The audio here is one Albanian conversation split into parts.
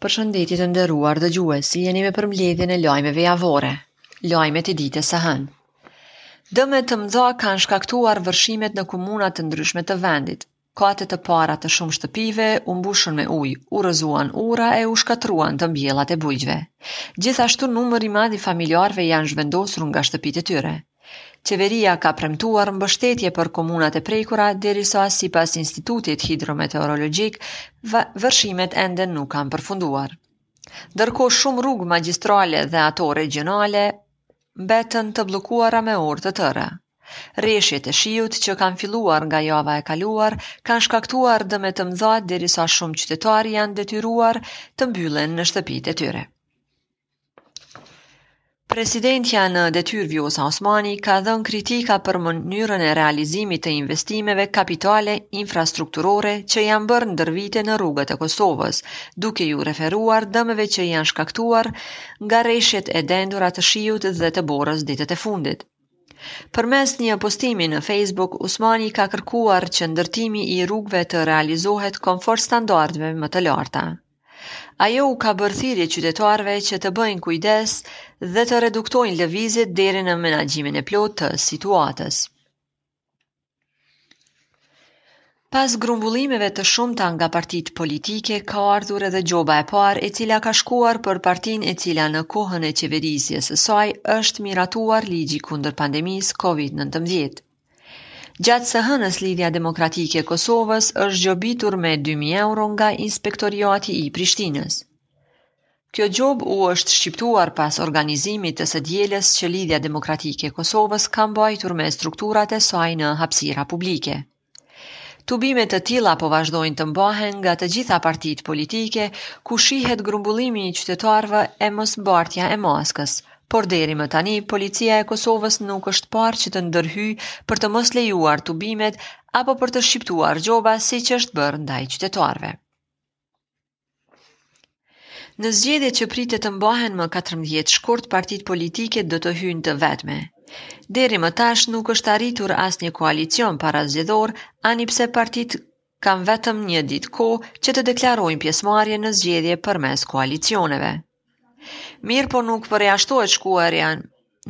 Përshëndetje të nderuar dëgjues, jeni me përmbledhjen e lajmeve javore. Lajmet e ditës së hënë. Dëme të mëdha kanë shkaktuar vërshimet në komuna të ndryshme të vendit. Katet e para të shumë shtëpive u mbushën me ujë, u rrëzuan ura e u shkatërruan të mbjellat e bujqve. Gjithashtu numër i madh i familjarëve janë zhvendosur nga shtëpitë e tyre. Qeveria ka premtuar mbështetje për komunat e prekura, derisa sipas Institutit Hidrometeorologjik, vërshimet ende nuk kanë përfunduar. Ndërkohë shumë rrugë magjistrale dhe ato regjionale mbetën të bllokuara me orë të tëra. Reshjet e shiut që kanë filluar nga java e kaluar kanë shkaktuar dëme të mëdha derisa shumë qytetarë janë detyruar të mbyllen në shtëpitë e tyre. Presidentja në detyrë Vjosa Osmani ka dhënë kritika për mënyrën e realizimit të investimeve kapitale infrastrukturore që janë bërë ndër vite në rrugët e Kosovës, duke iu referuar dëmeve që janë shkaktuar nga reshjet e dendura të shiut dhe të borës ditët e fundit. Përmes një postimi në Facebook, Osmani ka kërkuar që ndërtimi i rrugëve të realizohet konform standardeve më të larta. Ajo u ka bërë thirrje qytetarëve që të bëjnë kujdes dhe të reduktojnë lëvizjet deri në menaxhimin e plotë të situatës. Pas grumbullimeve të shumta nga partitë politike, ka ardhur edhe gjoba e parë, e cila ka shkuar për partinë e cila në kohën e qeverisjes së saj është miratuar ligji kundër pandemisë COVID-19. Gjatë së hënës Lidhja Demokratike e Kosovës është gjobitur me 2000 euro nga Inspektoriati i Prishtinës. Kjo gjobë u është shqiptuar pas organizimit të së dielës që Lidhja Demokratike e Kosovës ka mbajtur me strukturat e saj në hapësira publike. Tubime të tilla po vazhdojnë të mbahen nga të gjitha partitë politike, ku shihet grumbullimi i qytetarëve e mosbartja e maskës, por deri më tani policia e Kosovës nuk është parë që të ndërhyjë për të mos lejuar tubimet apo për të shqiptuar gjoba siç është bërë ndaj qytetarëve. Në zgjedhjet që pritet të mbahen më 14 shkurt, partitë politike do të hyjnë të vetme. Deri më tash nuk është arritur asnjë koalicion parazgjedhor, ani pse partitë kanë vetëm një ditë kohë që të deklarojnë pjesëmarrje në zgjedhje përmes koalicioneve. Mirëpo nuk përjashtohet shkuarja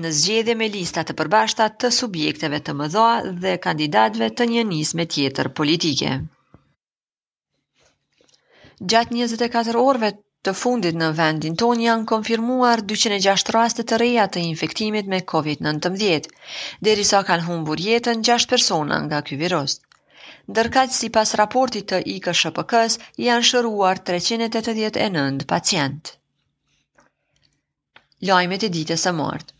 në zgjedhje me lista të përbashkëta të subjekteve të mëdha dhe kandidatëve të një nisme tjetër politike. Gjatë 24 orëve të fundit në vendin tonë janë konfirmuar 206 raste të reja të infektimit me COVID-19, derisa kanë humbur jetën 6 persona nga ky virus. Ndërkaq, sipas raportit të IKSHPK-së, janë shëruar 389 pacientë. Lajmet e ditës së martë.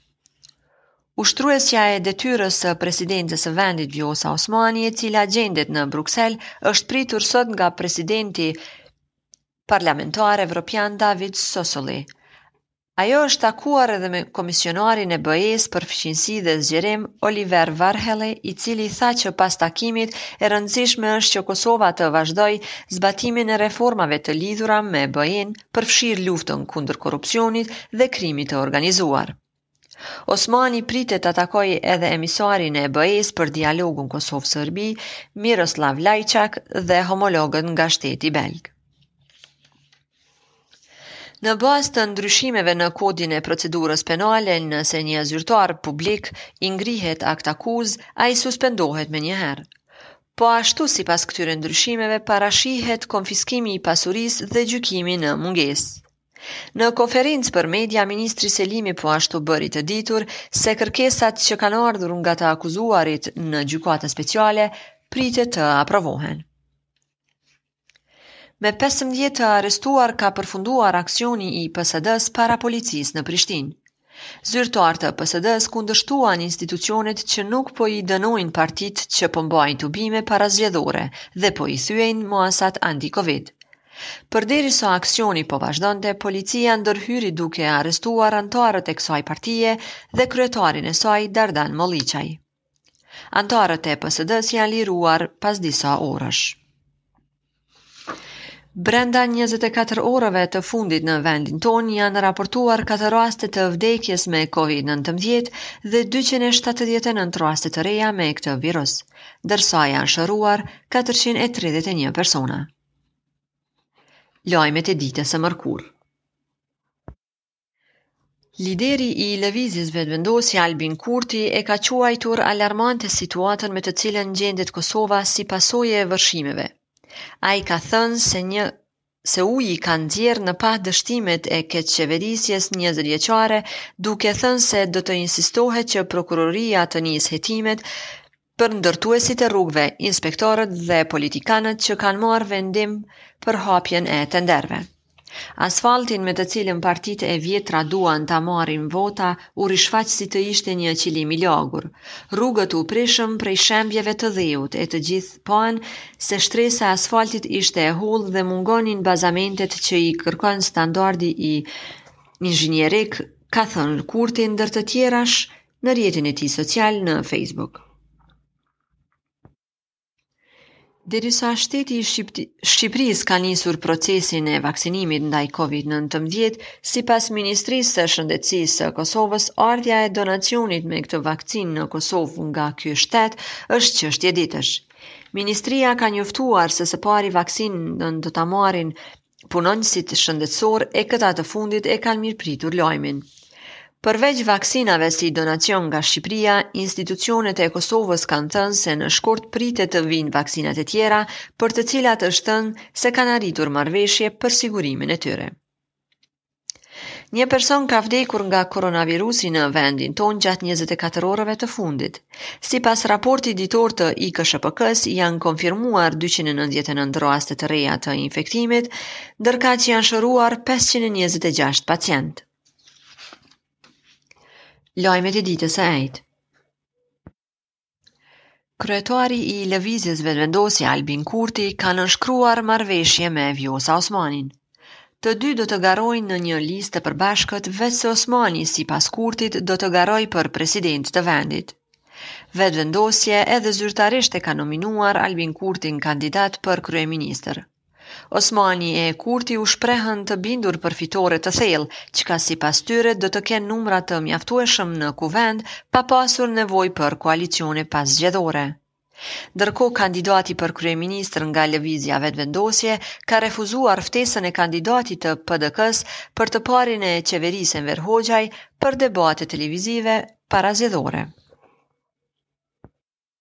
Ushtruesja e detyrës së presidentes së vendit Vjosa Osmani, e cila gjendet në Bruksel, është pritur sot nga presidenti parlamentar evropian David Sassoli. Ajo është takuar edhe me komisionarin e BE-së për fqinjësi dhe zgjerim Oliver Varhelyi, i cili tha që pas takimit e rëndësishme është që Kosova të vazhdojë zbatimin e reformave të lidhura me BE-në, përfshirë luftën kundër korrupsionit dhe krimit të organizuar. Osmani pritet ta takojë edhe emisarin e BE-së për dialogun Kosovë-Serbi, Miroslav Lajçak dhe homologët nga shteti belg. Në bazë të ndryshimeve në kodin e procedurës penale, nëse një zyrtari publik i ngrihet aktakuzë, ai suspendohet menjëherë. Po ashtu sipas këtyre ndryshimeve parashihet konfiskimi i pasurisë dhe gjykimi në mungesë. Në konferencë për media, ministri Selimi po ashtu bëri të ditur se kërkesat që kanë ardhur nga të akuzuarit në gjykatën speciale pritet të aprovohen. Me pesëmbëdhjetë të arrestuar ka përfunduar aksioni i PSD-së para policisë në Prishtinë. Zyrtarë të PSD-së kundërshtuan institucionet që nuk po i dënojnë partitë që po mbajnë tubime parazgjedhore dhe po i thyejnë masat anti-Covid. Përderisa aksioni po vazhdonte, policia ndërhyri duke arrestuar anëtarët e kësaj partie dhe kryetarin e saj, Dardan Molliqaj. Anëtarët e PSD-së janë liruar pas disa orësh. Brenda 24 orëve të fundit në vendin tonë janë raportuar 4 raste të vdekjes me COVID-19 dhe 279 raste të reja me këtë virus, ndërsa janë shëruar 431 persona. Lajmet e ditës së mërkurë. Lideri i Lëvizjes Vetëvendosje Albin Kurti e ka quajtur alarmante situatën me të cilën gjendet Kosova si pasojë e vërshimeve. Ai ka thënë se një se uji ka nxjerrë në pah dështimet e keqqeverisjes 20 vjeçare, duke thënë se do të insistohet që prokuroria të nisë hetimet për ndërtuesit e rrugëve, inspektorët dhe politikanët që kanë marrë vendim për hapjen e tenderve. Asfalti me të cilin partitë e vjetra duan ta marrin votën u rishfaq si të ishte një qilim i lagur. Rrugët u prishën prej shembjeve të dheut e të gjithë panë se shtresa e asfaltit ishte e hollë dhe mungonin bazamentet që i kërkon standardi inxhinierik, ka thënë Kurti ndër të tjerash në rrjetin e tij social në Facebook. Derisa shteti i Shqipërisë ka nisur procesin e vaksinimit ndaj COVID-19, sipas Ministrisë së Shëndetësisë së Kosovës, ardhja e donacionit me këtë vaksinë në Kosovë nga ky shtet është çështje ditësh. Ministria ka njoftuar se së pari vaksinën do ta marrin punonjësit shëndetësorë e këta të fundit e kanë mirëpritur lajmin. Përveç vaksinave si donacion nga Shqipëria, institucionet e Kosovës kanë thënë se në shkurt pritet të vijnë vaksinat e tjera, për të cilat është thënë se kanë arritur marrëveshje për sigurimin e tyre. Një person ka vdekur nga koronavirusi në vendin tonë gjatë 24 orëve të fundit. Sipas raportit ditor të IKSHPK-së, janë konfirmuar 299 raste të reja të infektimit, ndërkaq janë shëruar 526 pacientë. Lajmet e ditës së enjte Kryetari i Lëvizjes Vetëvendosje Albin Kurti ka nënshkruar marrëveshje me Vjosa Osmanin. Të dy do të garojnë në një listë të përbashkët, veçse Osmani, sipas Kurtit, do të garojë për presidente të vendit. Vetëvendosje edhe zyrtarisht e ka nominuar Albin Kurtin kandidat për kryeministër. Osmani e Kurti u shprehën të bindur për fitore të thellë, çka sipas tyre do të kenë numra të mjaftueshëm në Kuvend pa pasur nevojë për koalicione paszgjedhore. Ndërkohë kandidati për kryeministër nga Lëvizja Vetëvendosje ka refuzuar ftesën e kandidatit të PDK-së për të parin e qeverisë Enver Hoxhaj për debate televizive parazgjedhore.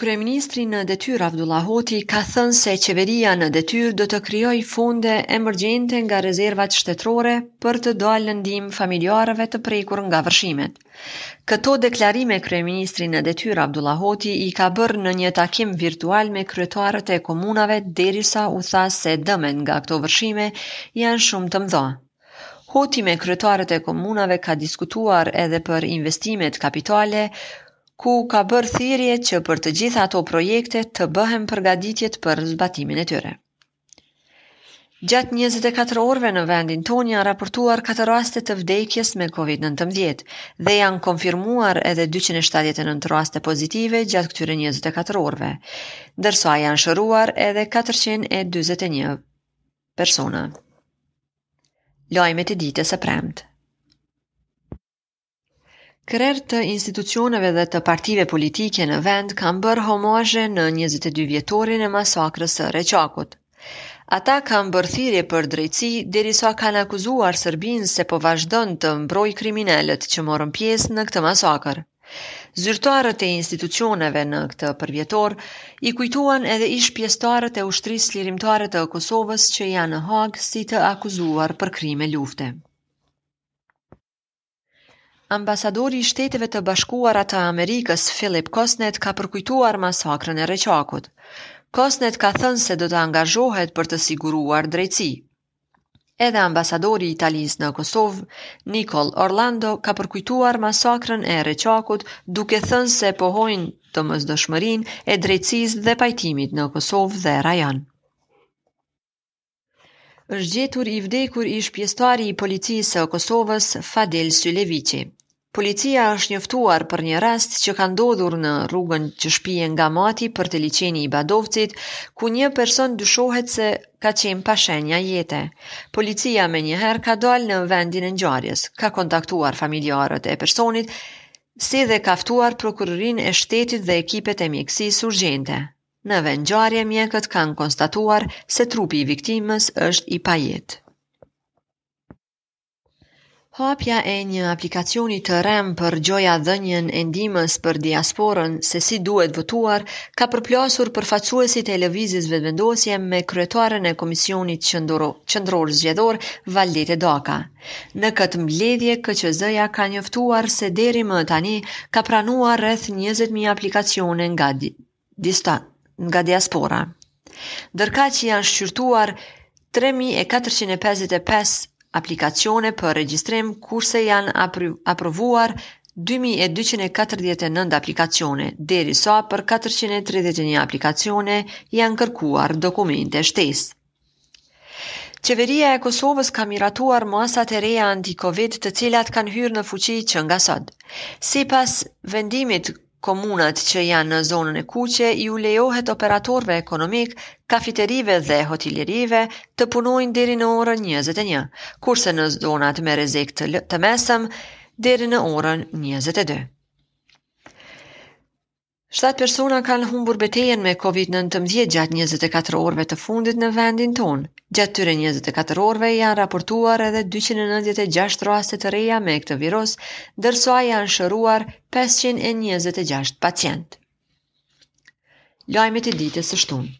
Kryeministri në detyrë Avdullah Hoti ka thënë se qeveria në detyrë do të krijojë fonde emergjente nga rezervat shtetërore për të dalë në ndihmë familjarëve të prekur nga vërshimet. Këto deklarime kryeministri në detyrë Avdullah Hoti i ka bërë në një takim virtual me kryetarët e komunave derisa u tha se dëmet nga këto vërshime janë shumë të mëdha. Hoti me kryetarët e komunave ka diskutuar edhe për investimet kapitale, ku ka bërë thirrje që për të gjitha ato projekte të bëhen përgatitjet për zbatimin e tyre. Gjatë 24 orëve në vendin tonë janë raportuar 4 raste të vdekjes me COVID-19 dhe janë konfirmuar edhe 279 raste pozitive gjatë këtyre 24 orëve, ndërsa janë shëruar edhe 441 Persona. Lajmet e ditës e premte. Krerë të institucioneve dhe të partive politike në vend kanë bërë homazhe në 22 vjetorin e masakrës së Reçakut. Ata kanë bërë thirrje për drejtësi derisa kanë akuzuar Serbinë se po vazhdon të mbrojë kriminelët që morën pjesë në këtë masakër. Zyrtarët e institucioneve në këtë përvjetor i kujtuan edhe ish-pjesëtarët e Ushtrisë Çlirimtare të Kosovës që janë në Hagë si të akuzuar për krime lufte. Ambasadori i Shteteve të Bashkuara të Amerikës, Philip Kosnet, ka përkujtuar masakrën e Reçakut. Kosnett ka thënë se do të angazhohet për të siguruar drejtësi. Edhe ambasadori i Italisë në Kosovë, Nicola Orlando, ka përkujtuar masakrën e Reçakut, duke thënë se pohojnë domosdoshmërinë e drejtësisë dhe pajtimit në Kosovë dhe rajon. Është gjetur i vdekur ish pjesëtari i policisë së Kosovës, Fadil Syleviqi. Policia është njoftuar për një rast që ka ndodhur në rrugën që shpie nga Mati për te liqeni i Badovcit, ku një person dyshohet se ka qenë pa shenja jete. Policia menjëherë ka dalë në vendin e ngjarjes, ka kontaktuar familjarët e personit, si dhe ka ftuar prokurorin e shtetit dhe ekipet e mjekësisë urgjente. Në vendngjarje mjekët kanë konstatuar se trupi i viktimës është i pajetë. Hapja e një aplikacioni të rremë për gjoja dhënien e ndihmës për diasporën se si duhet votuar, ka përplasur përfaqësuesit e Lëvizjes Vetëvendosje me kryetaren e Komisionit Qendror Zgjedhor, Valdete Daka. Në këtë mbledhje, KQZ-ja ka njoftuar se deri më tani ka pranuar rreth 20.000 aplikacione nga disa nga diaspora. Ndërkaq janë shqyrtuar 3.455 aplikacione për regjistrim, kurse janë aprovuar 2.249 aplikacione, derisa për 431 aplikacione janë kërkuar dokumente shtesë. Qeveria e Kosovës ka miratuar masat e reja anti-Covid të cilat kanë hyrë në fuqi që nga sot. Sipas vendimit, komunat që janë në zonën e kuqe u lejohet operatorëve ekonomikë, kafiterive dhe hotelerive të punojnë deri në orën 21, kurse në zonat me rrezik të mesëm deri në orën 22. Shtatë persona kanë humbur betejën me COVID-19 gjatë 24 orëve të fundit në vendin tonë. Gjatë këtyre 24 orëve janë raportuar edhe 296 raste të reja me këtë virus, ndërsa janë shëruar 526 pacientë. Lajmet e ditës së shtunë.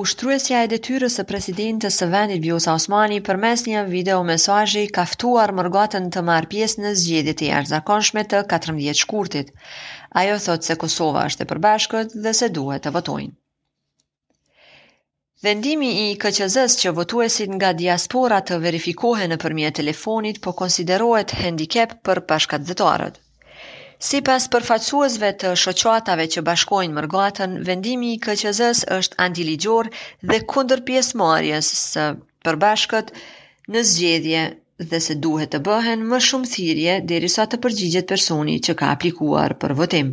Ushtruesja e detyrës së presidentes së vendit Vjosa Osmani përmes një video mesazhi ka ftuar mërgatën të marrë pjesë në zgjedhjet e jashtëzakonshme të 14 shkurtit. Ajo thotë se Kosova është e përbashkët dhe se duhet të votojnë. Vendimi i KQZ-së që votuesit nga diaspora të verifikohen nëpërmjet telefonit po konsiderohet hendikep për bashkatdhetarët. Sipas përfaqësuesve të shoqatave që bashkojnë mërgatën, vendimi i KQZ-së është antiligjor dhe kundër pjesëmarrjes së përbashkët në zgjedhje dhe se duhet të bëhen më shumë thirrje derisa të përgjigjet personi që ka aplikuar për votim.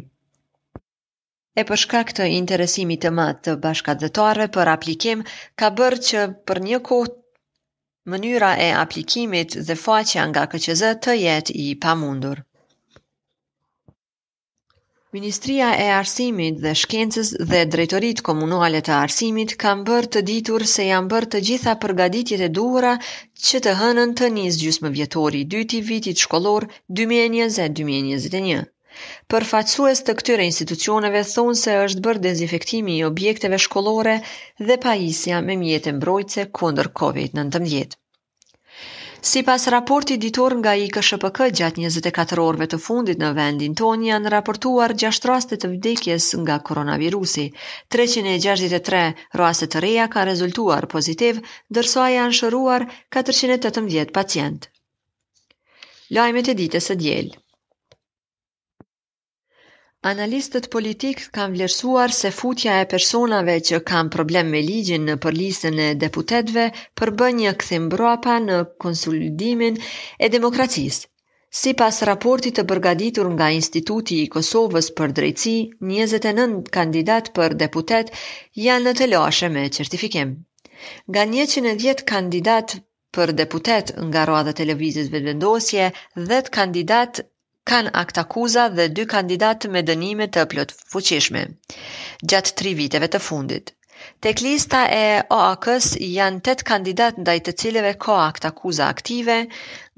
e për shkak të interesimit të madh të bashkatdhetarëve për aplikim, ka bërë që për një kohë mënyra e aplikimit dhe faqja nga KQZ të jetë i pamundur. Ministria e Arsimit dhe Shkencës dhe Drejtoritë Komunale të Arsimit kanë bërë të ditur se janë bërë të gjitha përgatitjet e duhura që të hënën të nisë gjysmëvjetori i dytë i vitit shkollor 2020-2021. Përfaqësues të këtyre institucioneve thonë se është bërë dezinfektimi i objekteve shkollore dhe pajisja me mjete mbrojtëse kundër COVID-19. Sipas raportit ditor nga IKSHPK gjatë 24 orëve të fundit në vendin tonë janë raportuar 6 raste të vdekjes nga koronavirusi. 363 raste të reja kanë rezultuar pozitiv, ndërsa janë shëruar 418 pacientë. Lajmet e ditës së diel. Analistët politikë kanë vlerësuar se futja e personave që kanë problem me ligjin nëpër listën e deputetëve përbën një kthim mbrapa në konsolidimin e demokracisë. Sipas raportit të përgatitur nga Instituti i Kosovës për Drejtësi, 29 kandidatë për deputetë janë në telashe me certifikim. Nga 110 kandidatë Për deputet nga radhët e Lëvizjes Vetëvendosje, dhjetë kandidatë kanë aktakuza dhe dy kandidatë me dënime të plotfuqishme gjatë tri viteve të fundit. Tek lista e AAK-së janë tetë kandidatë ndaj të cilëve ka aktakuza aktive,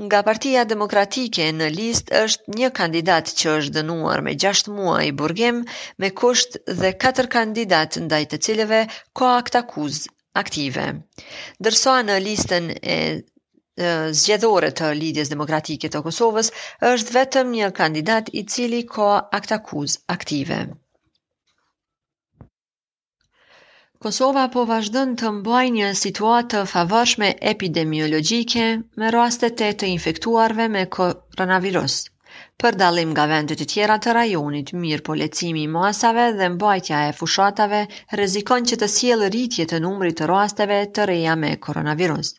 nga Partia Demokratike në listë është një kandidat që është dënuar me 6 muaj burgim me kusht dhe katër kandidatë ndaj të cilëve ka aktakuzë aktive. Ndërsa në listën zgjedhore të Lidhjes Demokratike të Kosovës është vetëm një kandidat i cili ka aktakuzë aktive. Kosova po vazhdon të mbajë një situatë të favorshme epidemiologjike me rastet e të infektuarve me koronavirus. Për dallim nga vendet e tjera të rajonit, mirëpo lehtësimi i masave dhe mbajtja e fushatave rrezikon që të sjellë rritje të numrit të rasteve të reja me koronavirus.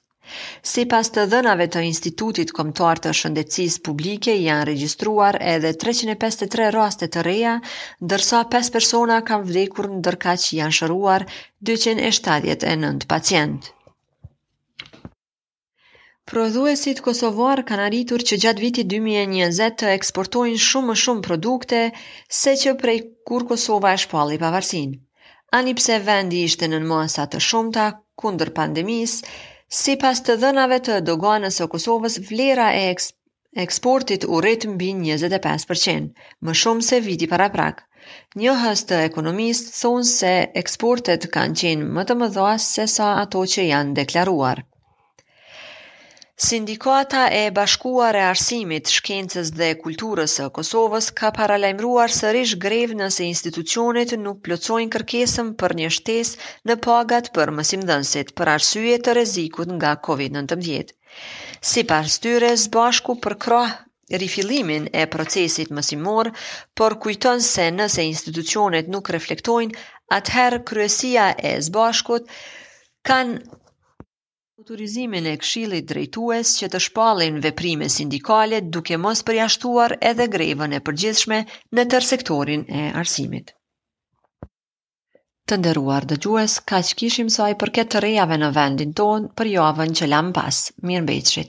Sipas të dhënave të Institutit Kombëtar të Shëndetësisë Publike janë regjistruar edhe 353 raste të reja, ndërsa 5 persona kanë vdekur ndërkaq janë shëruar 279 pacientë. Prodhuesit kosovarë kanë arritur që gjatë vitit 2020 të eksportojnë shumë më shumë produkte se që prej kur Kosova e shpalli pavarësinë. Ani pse vendi ishte nën masa të shumta kundër pandemisë, sipas të dhënave të doganës së Kosovës, vlera e eksportit u rrit mbi 25 për qind, më shumë se viti paraprak. Njohës të ekonomisë thonë se eksportet kanë qenë më të mëdha sesa ato që janë deklaruar. Sindikata e Bashkuar e Arsimit, Shkencës dhe Kulturës së Kosovës ka paralajmëruar sërish grevë nëse institucionet nuk plotësojnë kërkesën për një shtesë në pagat për mësimdhënësit për arsye të rrezikut nga COVID-19. Sipas tyre, SBASHK-u përkrah rifillimin e procesit mësimor, por kujton se nëse institucionet nuk reflektojnë, atëherë kryesia e SBASHK-ut kanë autorizimin e këshillit drejtues që të shpallin veprime sindikale duke mos përjashtuar edhe grevën e përgjithshme në tërë sektorin e arsimit. Të nderuar dëgjues, kaq kishim sa i përket të rejave në vendin tonë për javën që lamë pas. Mirëmbetshi.